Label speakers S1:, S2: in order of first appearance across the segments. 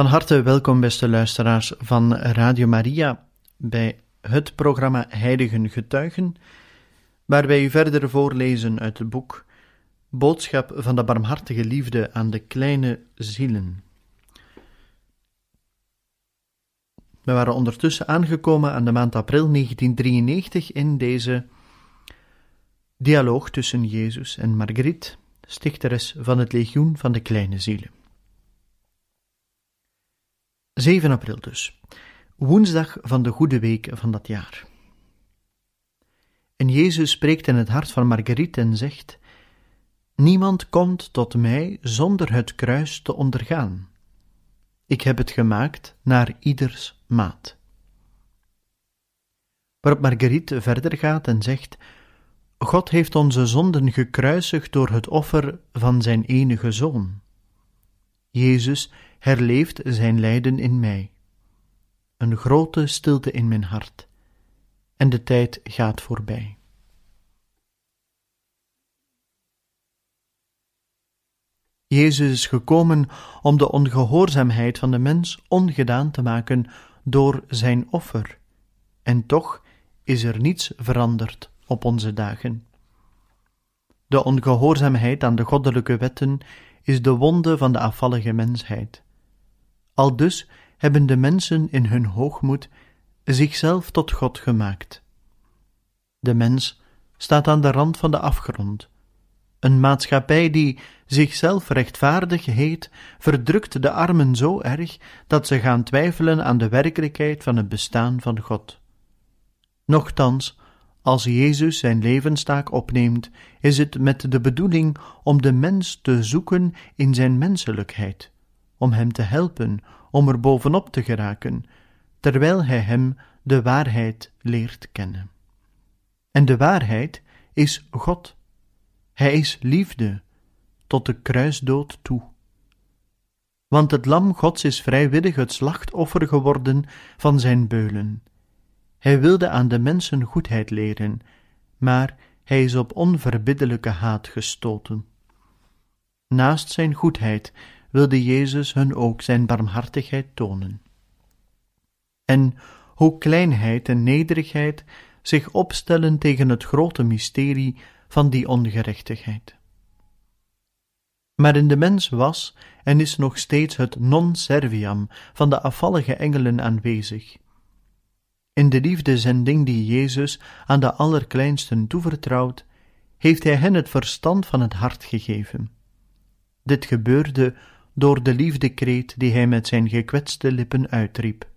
S1: Van harte welkom, beste luisteraars van Radio Maria, bij het programma Heiligen Getuigen, waar wij u verder voorlezen uit het boek Boodschap van de barmhartige liefde aan de kleine zielen. We waren ondertussen aangekomen aan de maand april 1993 in deze dialoog tussen Jezus en Marguerite, stichteres van het Legioen van de Kleine Zielen. 7 april dus, woensdag van de goede week van dat jaar. En Jezus spreekt in het hart van Marguerite en zegt: Niemand komt tot mij zonder het kruis te ondergaan. Ik heb het gemaakt naar ieders maat. Waarop Marguerite verder gaat en zegt: God heeft onze zonden gekruisigd door het offer van zijn enige zoon. Jezus herleeft zijn lijden in mij. Een grote stilte in mijn hart, en de tijd gaat voorbij. Jezus is gekomen om de ongehoorzaamheid van de mens ongedaan te maken door zijn offer, en toch is er niets veranderd op onze dagen. De ongehoorzaamheid aan de goddelijke wetten is de wonde van de afvallige mensheid. Aldus hebben de mensen in hun hoogmoed zichzelf tot God gemaakt. De mens staat aan de rand van de afgrond. Een maatschappij die zichzelf rechtvaardig heet, verdrukt de armen zo erg dat ze gaan twijfelen aan de werkelijkheid van het bestaan van God. Nochtans, als Jezus zijn levenstaak opneemt, is het met de bedoeling om de mens te zoeken in zijn menselijkheid om hem te helpen om er bovenop te geraken, terwijl hij hem de waarheid leert kennen. En de waarheid is God. Hij is liefde, tot de kruisdood toe. Want het lam Gods is vrijwillig het slachtoffer geworden van zijn beulen. Hij wilde aan de mensen goedheid leren, maar hij is op onverbiddelijke haat gestoten. Naast zijn goedheid wilde Jezus hun ook zijn barmhartigheid tonen. En hoe kleinheid en nederigheid zich opstellen tegen het grote mysterie van die ongerechtigheid. Maar in de mens was en is nog steeds het non serviam van de afvallige engelen aanwezig. In de liefdezending die Jezus aan de allerkleinsten toevertrouwt, heeft hij hen het verstand van het hart gegeven. Dit gebeurde door de liefdekreet die hij met zijn gekwetste lippen uitriep: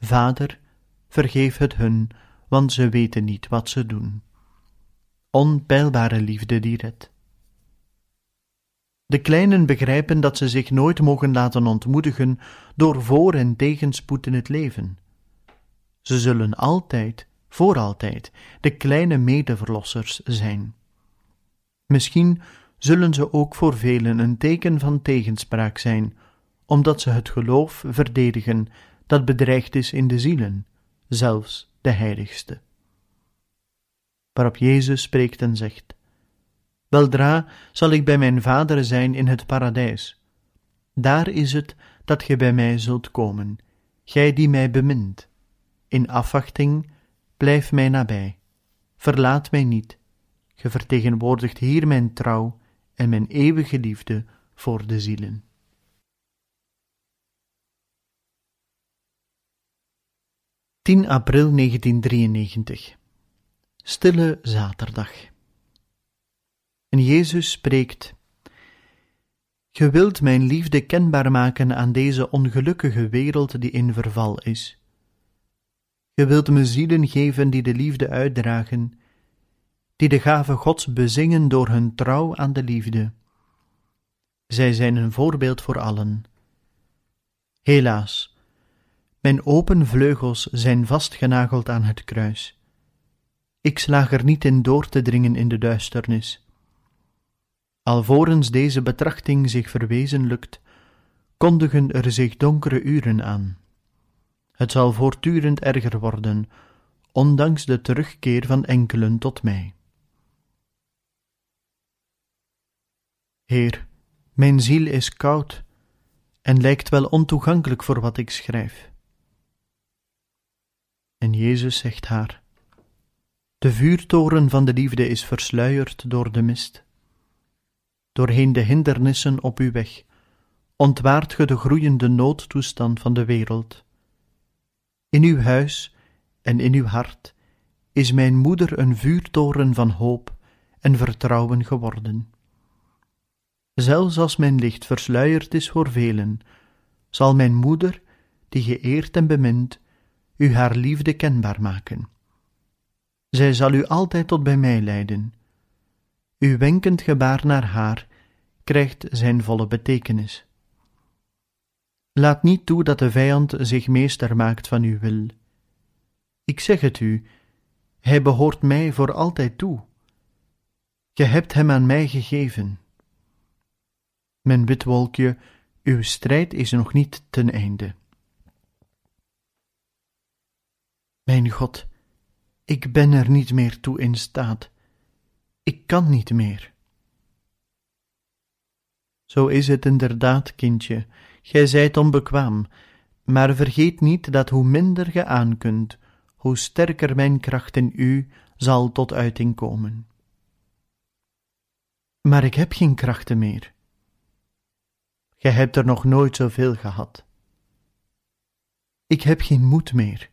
S1: Vader, vergeef het hun, want ze weten niet wat ze doen. Onpeilbare liefde die redt. De kleinen begrijpen dat ze zich nooit mogen laten ontmoedigen door voor- en tegenspoed in het leven. Ze zullen altijd, voor altijd, de kleine medeverlossers zijn. Misschien zullen ze ook voor velen een teken van tegenspraak zijn, omdat ze het geloof verdedigen dat bedreigd is in de zielen, zelfs de heiligste. Waarop Jezus spreekt en zegt: Weldra zal ik bij mijn Vader zijn in het paradijs. Daar is het dat ge bij mij zult komen, gij die mij bemint. In afwachting, blijf mij nabij. Verlaat mij niet. Ge vertegenwoordigt hier mijn trouw en mijn eeuwige liefde voor de zielen. ...10 april 1993 Stille Zaterdag En Jezus spreekt... Ge wilt mijn liefde kenbaar maken aan deze ongelukkige wereld die in verval is. Ge wilt me zielen geven die de liefde uitdragen die de gave Gods bezingen door hun trouw aan de liefde. Zij zijn een voorbeeld voor allen. Helaas, mijn open vleugels zijn vastgenageld aan het kruis. Ik slaag er niet in door te dringen in de duisternis. Alvorens deze betrachting zich verwezenlijkt, kondigen er zich donkere uren aan. Het zal voortdurend erger worden, ondanks de terugkeer van enkelen tot mij. Heer, mijn ziel is koud en lijkt wel ontoegankelijk voor wat ik schrijf. En Jezus zegt haar: De vuurtoren van de liefde is versluierd door de mist. Doorheen de hindernissen op uw weg ontwaart ge de groeiende noodtoestand van de wereld. In uw huis en in uw hart is mijn moeder een vuurtoren van hoop en vertrouwen geworden. Zelfs als mijn licht versluierd is voor velen, zal mijn moeder, die geëerd en bemint, u haar liefde kenbaar maken. Zij zal u altijd tot bij mij leiden. Uw wenkend gebaar naar haar krijgt zijn volle betekenis. Laat niet toe dat de vijand zich meester maakt van uw wil. Ik zeg het u, hij behoort mij voor altijd toe. Ge hebt hem aan mij gegeven. Mijn witwolkje, uw strijd is nog niet ten einde. Mijn God, ik ben er niet meer toe in staat. Ik kan niet meer. Zo is het inderdaad, kindje, gij zijt onbekwaam, maar vergeet niet dat hoe minder ge aan kunt, hoe sterker mijn kracht in u zal tot uiting komen. Maar ik heb geen krachten meer. Gij hebt er nog nooit zoveel gehad. Ik heb geen moed meer.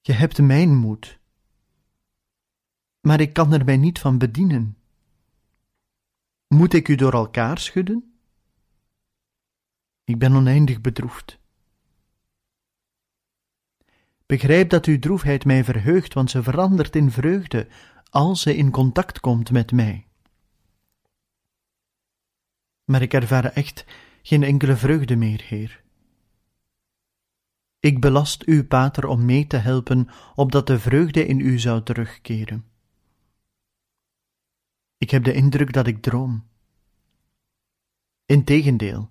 S1: Je hebt mijn moed. Maar ik kan er mij niet van bedienen. Moet ik u door elkaar schudden? Ik ben oneindig bedroefd. Begrijp dat uw droefheid mij verheugt, want ze verandert in vreugde als ze in contact komt met mij. Maar ik ervaar echt geen enkele vreugde meer, Heer. Ik belast u, pater, om mee te helpen, opdat de vreugde in u zou terugkeren. Ik heb de indruk dat ik droom. Integendeel,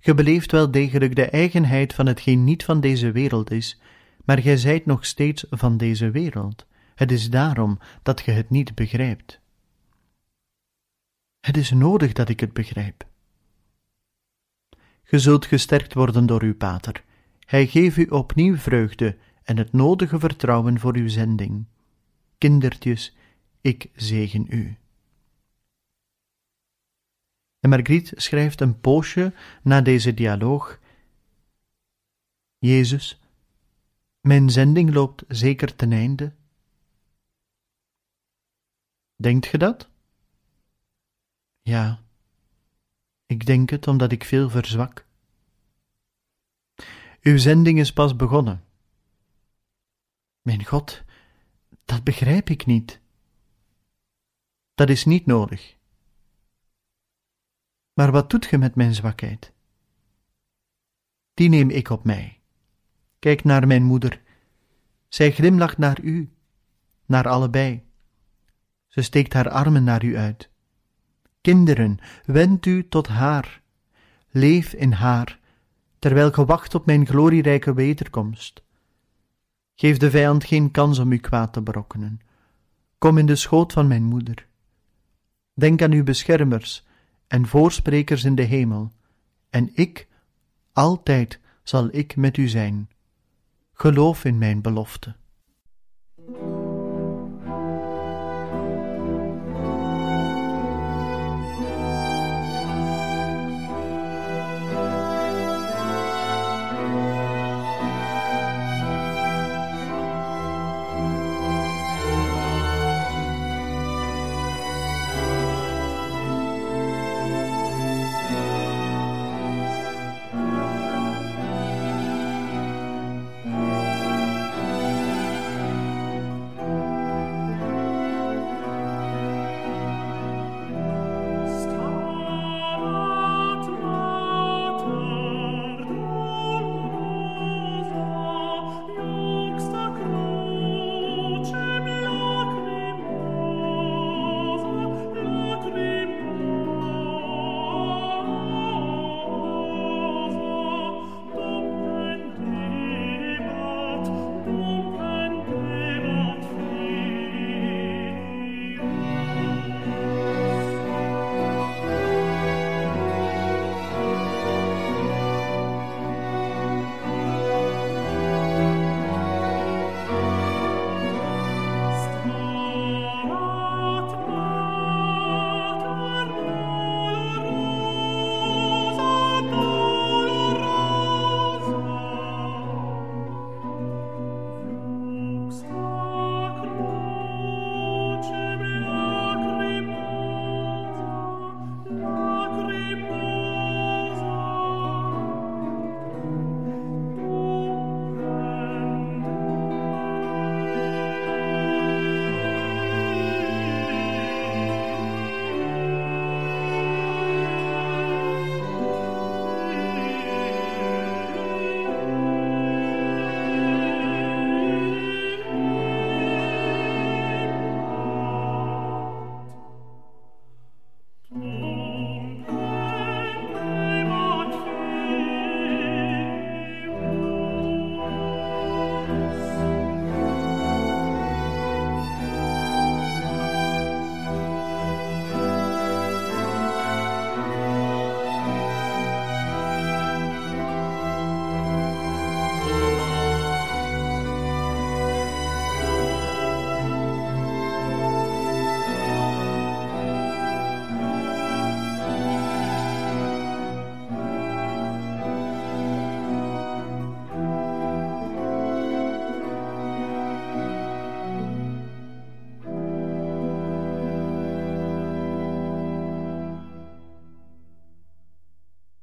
S1: ge beleeft wel degelijk de eigenheid van hetgeen niet van deze wereld is, maar gij zijt nog steeds van deze wereld. Het is daarom dat ge het niet begrijpt. Het is nodig dat ik het begrijp. Ge zult gesterkt worden door uw pater. Hij geeft u opnieuw vreugde en het nodige vertrouwen voor uw zending. Kindertjes, ik zegen u. En Margriet schrijft een poosje na deze dialoog: Jezus, mijn zending loopt zeker ten einde. Denkt ge dat? Ja, ik denk het omdat ik veel verzwak. Uw zending is pas begonnen. Mijn God, dat begrijp ik niet. Dat is niet nodig. Maar wat doet ge met mijn zwakheid? Die neem ik op mij. Kijk naar mijn moeder. Zij glimlacht naar u, naar allebei. Ze steekt haar armen naar u uit. Kinderen, wend u tot haar. Leef in haar terwijl ge wacht op mijn glorierijke wederkomst. Geef de vijand geen kans om u kwaad te berokkenen. Kom in de schoot van mijn moeder. Denk aan uw beschermers en voorsprekers in de hemel, en ik, altijd zal ik met u zijn. Geloof in mijn belofte.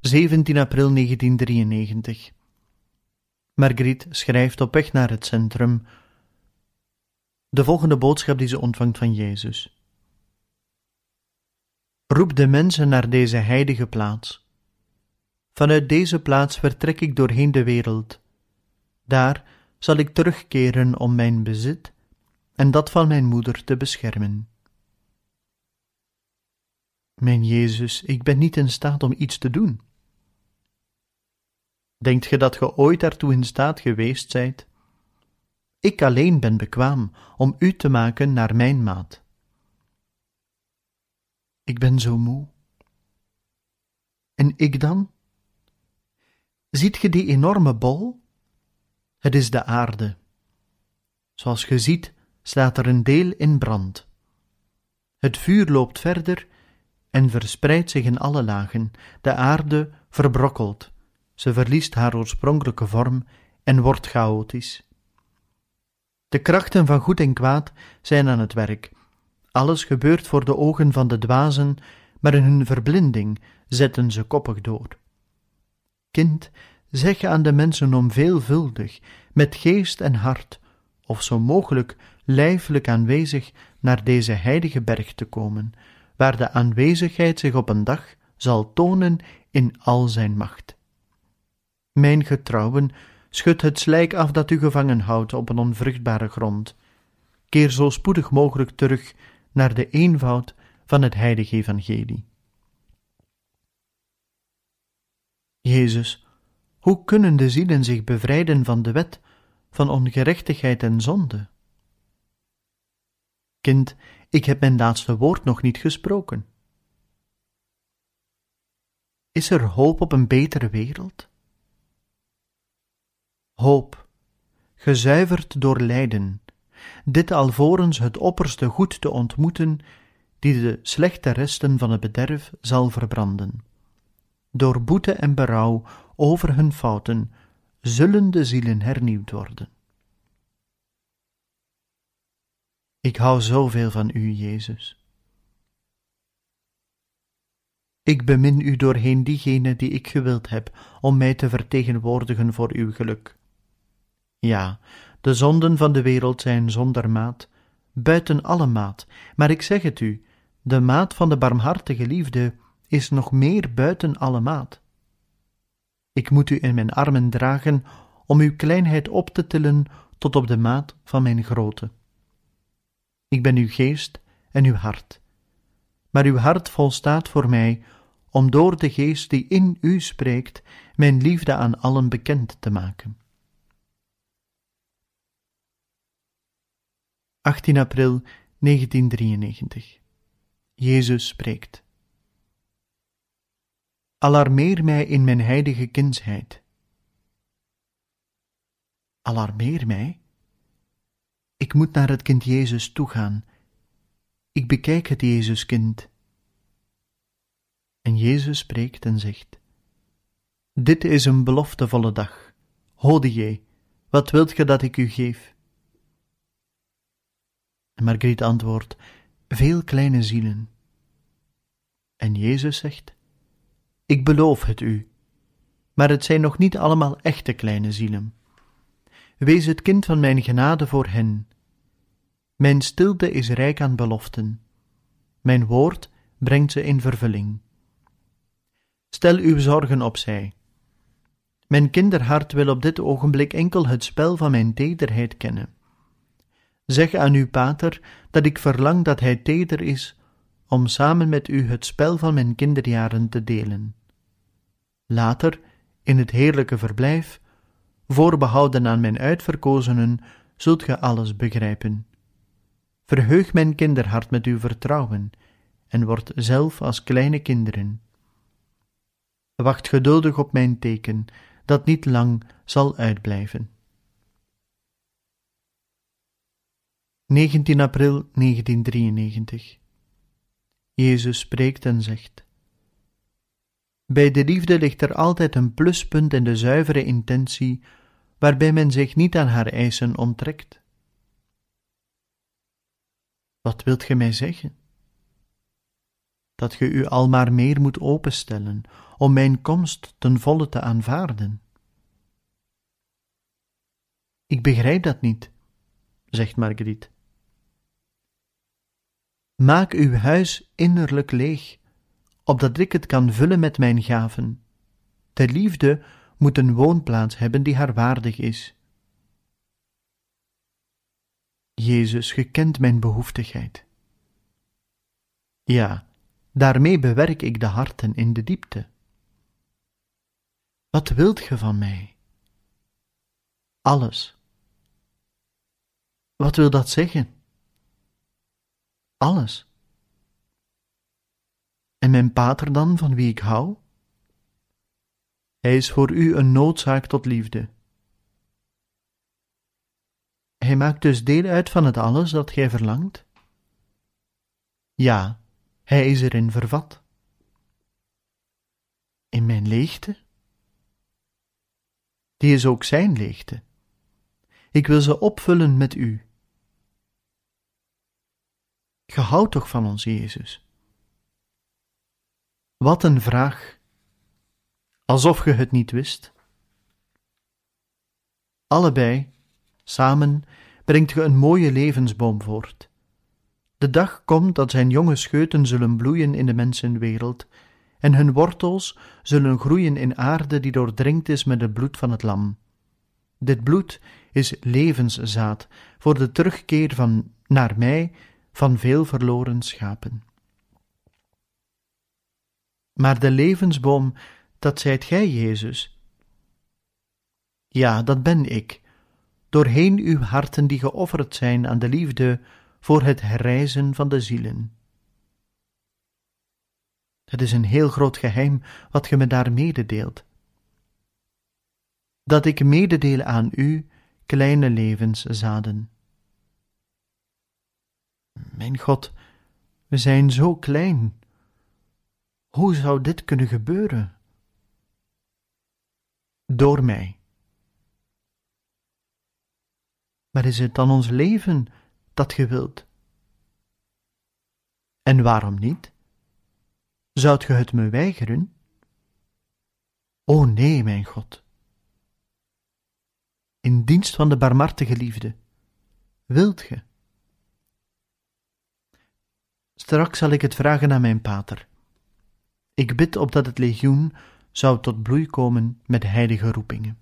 S1: 17 april 1993. Margriet schrijft op weg naar het centrum de volgende boodschap die ze ontvangt van Jezus. Roep de mensen naar deze heilige plaats. Vanuit deze plaats vertrek ik doorheen de wereld. Daar zal ik terugkeren om mijn bezit en dat van mijn moeder te beschermen. Mijn Jezus, ik ben niet in staat om iets te doen. Denkt ge dat ge ooit daartoe in staat geweest zijt? Ik alleen ben bekwaam om u te maken naar mijn maat. Ik ben zo moe. En ik dan? Ziet ge die enorme bol? Het is de aarde. Zoals ge ziet, staat er een deel in brand. Het vuur loopt verder en verspreidt zich in alle lagen. De aarde verbrokkelt, ze verliest haar oorspronkelijke vorm en wordt chaotisch. De krachten van goed en kwaad zijn aan het werk. Alles gebeurt voor de ogen van de dwazen, maar in hun verblinding zetten ze koppig door. Kind, zeg aan de mensen om veelvuldig, met geest en hart, of zo mogelijk lijfelijk aanwezig naar deze heilige berg te komen, waar de aanwezigheid zich op een dag zal tonen in al zijn macht. Mijn getrouwen, schud het slijk af dat u gevangen houdt op een onvruchtbare grond. Keer zo spoedig mogelijk terug naar de eenvoud van het heilige evangelie. Jezus, hoe kunnen de zielen zich bevrijden van de wet, van ongerechtigheid en zonde? Kind, ik heb mijn laatste woord nog niet gesproken. Is er hoop op een betere wereld? Hoop, gezuiverd door lijden, dit alvorens het opperste goed te ontmoeten, die de slechte resten van het bederf zal verbranden. Door boete en berouw over hun fouten zullen de zielen hernieuwd worden. Ik hou zoveel van u, Jezus. Ik bemin u doorheen diegene die ik gewild heb om mij te vertegenwoordigen voor uw geluk. Ja, de zonden van de wereld zijn zonder maat, buiten alle maat, maar ik zeg het u, de maat van de barmhartige liefde is nog meer buiten alle maat. Ik moet u in mijn armen dragen om uw kleinheid op te tillen tot op de maat van mijn grootte. Ik ben uw geest en uw hart. Maar uw hart volstaat voor mij om door de geest die in u spreekt, mijn liefde aan allen bekend te maken. 18 april 1993 Jezus spreekt. Alarmeer mij in mijn heilige kindsheid. Alarmeer mij? Ik moet naar het kind Jezus toegaan. Ik bekijk het Jezuskind. En Jezus spreekt en zegt: Dit is een beloftevolle dag. Hodie, wat wilt ge dat ik u geef? Margriet antwoordt: Veel kleine zielen. En Jezus zegt: Ik beloof het u, maar het zijn nog niet allemaal echte kleine zielen. Wees het kind van mijn genade voor hen. Mijn stilte is rijk aan beloften. Mijn woord brengt ze in vervulling. Stel uw zorgen opzij. Mijn kinderhart wil op dit ogenblik enkel het spel van mijn tederheid kennen. Zeg aan uw pater dat ik verlang dat hij teder is om samen met u het spel van mijn kinderjaren te delen. Later, in het heerlijke verblijf, voorbehouden aan mijn uitverkozenen, zult ge alles begrijpen. Verheug mijn kinderhart met uw vertrouwen en word zelf als kleine kinderen. Wacht geduldig op mijn teken, dat niet lang zal uitblijven. 19 april 1993 Jezus spreekt en zegt bij de liefde ligt er altijd een pluspunt in de zuivere intentie, waarbij men zich niet aan haar eisen onttrekt. Wat wilt ge mij zeggen? dat ge u al maar meer moet openstellen om mijn komst ten volle te aanvaarden. Ik begrijp dat niet, zegt Marguerite. Maak uw huis innerlijk leeg, opdat ik het kan vullen met mijn gaven. De liefde moet een woonplaats hebben die haar waardig is. Jezus, gekent mijn behoeftigheid. Ja, daarmee bewerk ik de harten in de diepte. Wat wilt ge van mij? Alles. Wat wil dat zeggen? Alles. En mijn pater dan, van wie ik hou? Hij is voor u een noodzaak tot liefde. Hij maakt dus deel uit van het alles dat gij verlangt? Ja, hij is erin vervat. In mijn leegte? Die is ook zijn leegte. Ik wil ze opvullen met u. Ge houdt toch van ons, Jezus? Wat een vraag, alsof ge het niet wist. Allebei, samen, brengt ge een mooie levensboom voort. De dag komt dat zijn jonge scheuten zullen bloeien in de mensenwereld, en hun wortels zullen groeien in aarde die doordrenkt is met het bloed van het lam. Dit bloed is levenszaad voor de terugkeer van naar mij van veel verloren schapen. Maar de levensboom, dat zijt gij, Jezus. Ja, dat ben ik, doorheen uw harten die geofferd zijn aan de liefde voor het herrijzen van de zielen. Het is een heel groot geheim wat ge me daar mededeelt. Dat ik mededeel aan u kleine levenszaden. Mijn God, we zijn zo klein. Hoe zou dit kunnen gebeuren? Door mij. Maar is het dan ons leven dat ge wilt? En waarom niet? Zoudt ge het me weigeren? O nee, mijn God. In dienst van de barmhartige liefde, wilt ge? Straks zal ik het vragen aan mijn pater. Ik bid opdat het legioen zou tot bloei komen met heilige roepingen.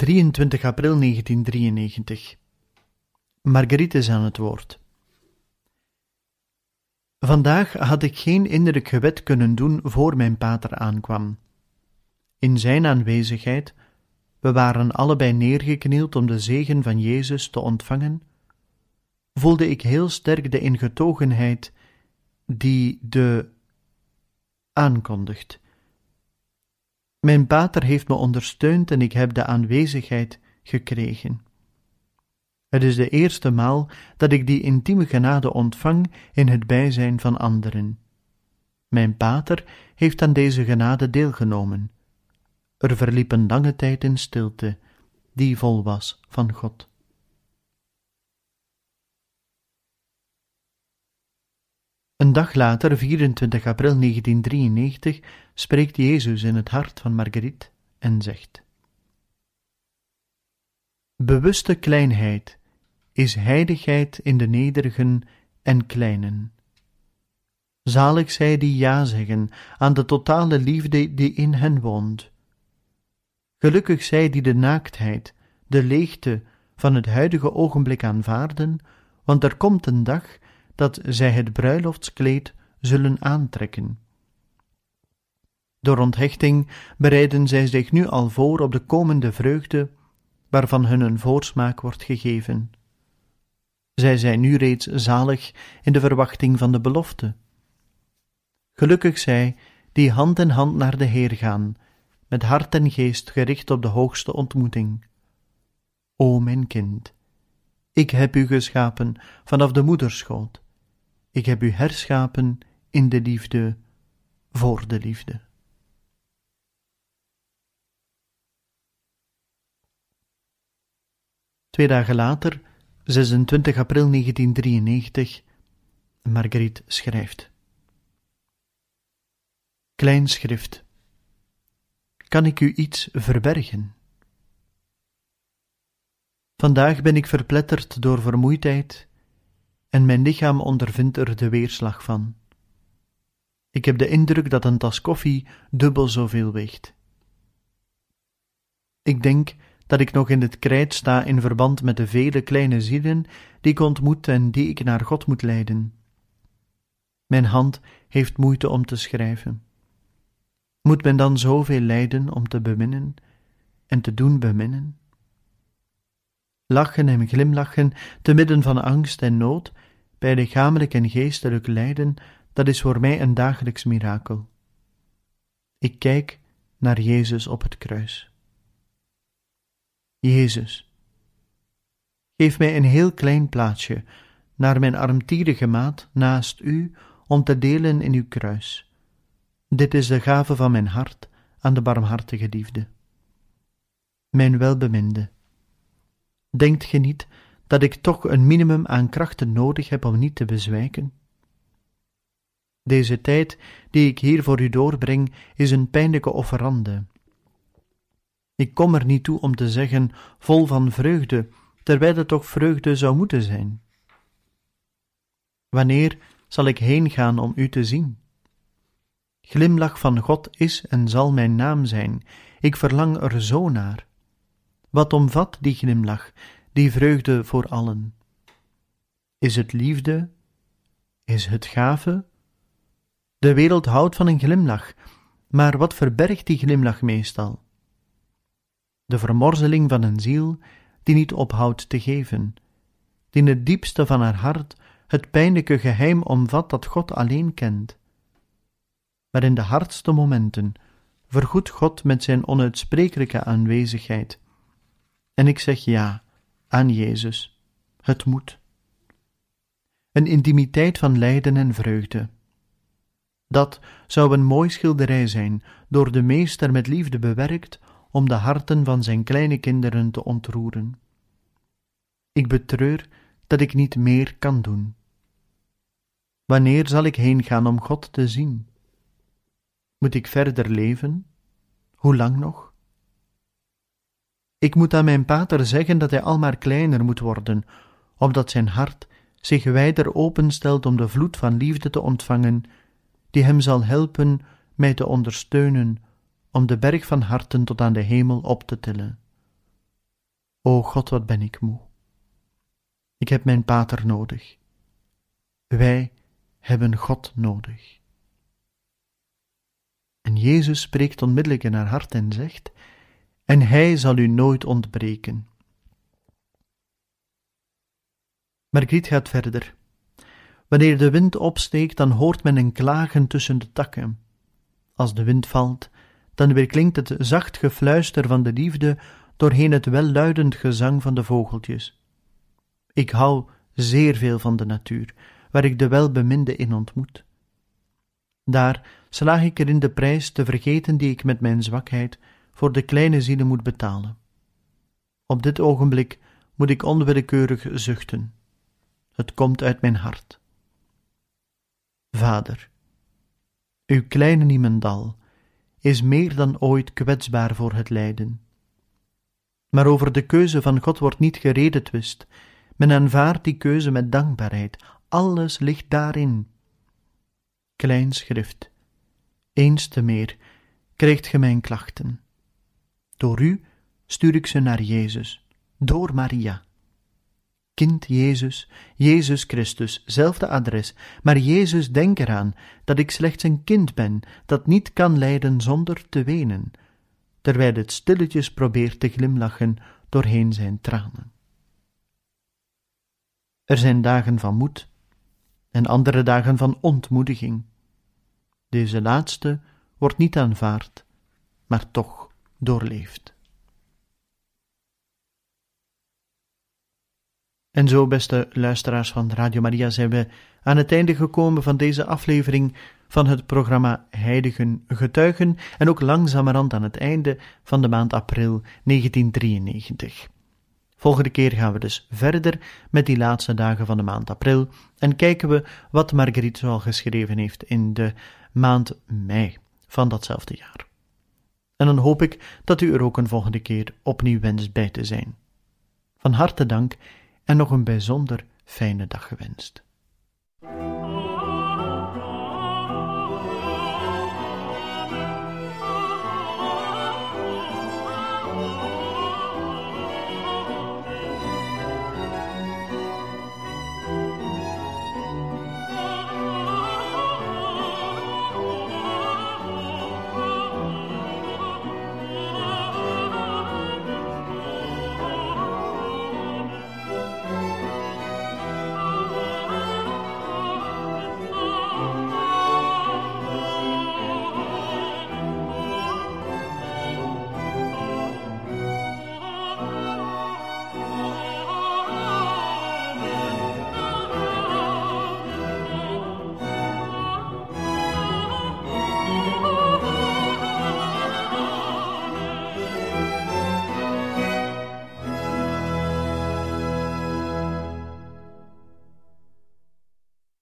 S1: 23 april 1993. Marguerite is aan het woord. Vandaag had ik geen innerlijk gebed kunnen doen voor mijn pater aankwam. In zijn aanwezigheid, we waren allebei neergeknield om de zegen van Jezus te ontvangen, voelde ik heel sterk de ingetogenheid die de aankondigt. Mijn pater heeft me ondersteund en ik heb de aanwezigheid gekregen. Het is de eerste maal dat ik die intieme genade ontvang in het bijzijn van anderen. Mijn pater heeft aan deze genade deelgenomen. Er verliep een lange tijd in stilte, die vol was van God. Een dag later, 24 april 1993, spreekt Jezus in het hart van Marguerite en zegt: Bewuste kleinheid is heiligheid in de nederigen en kleinen. Zalig zij die ja zeggen aan de totale liefde die in hen woont. Gelukkig zij die de naaktheid, de leegte van het huidige ogenblik aanvaarden, want er komt een dag dat zij het bruiloftskleed zullen aantrekken. Door onthechting bereiden zij zich nu al voor op de komende vreugde, waarvan hun een voorsmaak wordt gegeven. Zij zijn nu reeds zalig in de verwachting van de belofte. Gelukkig zij die hand in hand naar de Heer gaan, met hart en geest gericht op de hoogste ontmoeting. O mijn kind, ik heb u geschapen vanaf de moederschoot. Ik heb u herschapen in de liefde voor de liefde. Twee dagen later 26 april 1993. Marguerite schrijft. Klein schrift. Kan ik u iets verbergen? Vandaag ben ik verpletterd door vermoeidheid en mijn lichaam ondervindt er de weerslag van. Ik heb de indruk dat een tas koffie dubbel zoveel weegt. Ik denk dat ik nog in het krijt sta in verband met de vele kleine zielen die ik ontmoet en die ik naar God moet leiden. Mijn hand heeft moeite om te schrijven. Moet men dan zoveel lijden om te beminnen en te doen beminnen? Lachen en glimlachen te midden van angst en nood, bij lichamelijk en geestelijk lijden, dat is voor mij een dagelijks mirakel. Ik kijk naar Jezus op het kruis. Jezus, geef mij een heel klein plaatsje, naar mijn armtierige maat, naast u, om te delen in uw kruis. Dit is de gave van mijn hart aan de barmhartige liefde. Mijn welbeminde, denkt ge niet dat ik toch een minimum aan krachten nodig heb om niet te bezwijken? Deze tijd die ik hier voor u doorbreng is een pijnlijke offerande, ik kom er niet toe om te zeggen vol van vreugde, terwijl het toch vreugde zou moeten zijn. Wanneer zal ik heen gaan om u te zien? Glimlach van God is en zal mijn naam zijn, ik verlang er zo naar. Wat omvat die glimlach, die vreugde voor allen? Is het liefde? Is het gave? De wereld houdt van een glimlach, maar wat verbergt die glimlach meestal? de vermorzeling van een ziel die niet ophoudt te geven, die in het diepste van haar hart het pijnlijke geheim omvat dat God alleen kent. Maar in de hardste momenten vergoedt God met zijn onuitsprekelijke aanwezigheid. En ik zeg ja aan Jezus, het moet. Een intimiteit van lijden en vreugde. Dat zou een mooi schilderij zijn, door de meester met liefde bewerkt om de harten van zijn kleine kinderen te ontroeren. Ik betreur dat ik niet meer kan doen. Wanneer zal ik heen gaan om God te zien? Moet ik verder leven? Hoe lang nog? Ik moet aan mijn pater zeggen dat hij al maar kleiner moet worden, opdat zijn hart zich wijder openstelt om de vloed van liefde te ontvangen, die hem zal helpen mij te ondersteunen om de berg van harten tot aan de hemel op te tillen. O God, wat ben ik moe. Ik heb mijn pater nodig. Wij hebben God nodig. En Jezus spreekt onmiddellijk in haar hart en zegt: En Hij zal u nooit ontbreken. Margriet gaat verder. Wanneer de wind opsteekt, dan hoort men een klagen tussen de takken. Als de wind valt, dan weerklinkt het zacht gefluister van de liefde doorheen het welluidend gezang van de vogeltjes. Ik hou zeer veel van de natuur, waar ik de welbeminde in ontmoet. Daar slaag ik erin de prijs te vergeten die ik met mijn zwakheid voor de kleine zielen moet betalen. Op dit ogenblik moet ik onwillekeurig zuchten. Het komt uit mijn hart. Vader, uw kleine Niemendal is meer dan ooit kwetsbaar voor het lijden. Maar over de keuze van God wordt niet geredetwist. Men aanvaardt die keuze met dankbaarheid. Alles ligt daarin. Klein schrift. Eens te meer krijgt ge mijn klachten. Door u stuur ik ze naar Jezus, door Maria. Kind Jezus, Jezus Christus, zelfde adres, maar Jezus, denk eraan dat ik slechts een kind ben, dat niet kan lijden zonder te wenen, terwijl het stilletjes probeert te glimlachen doorheen zijn tranen. Er zijn dagen van moed en andere dagen van ontmoediging. Deze laatste wordt niet aanvaard, maar toch doorleefd. En zo, beste luisteraars van Radio Maria, zijn we aan het einde gekomen van deze aflevering van het programma Heiligen Getuigen en ook langzamerhand aan het einde van de maand april 1993. Volgende keer gaan we dus verder met die laatste dagen van de maand april en kijken we wat Marguerite zoal geschreven heeft in de maand mei van datzelfde jaar. En dan hoop ik dat u er ook een volgende keer opnieuw wenst bij te zijn. Van harte dank en nog een bijzonder fijne dag gewenst.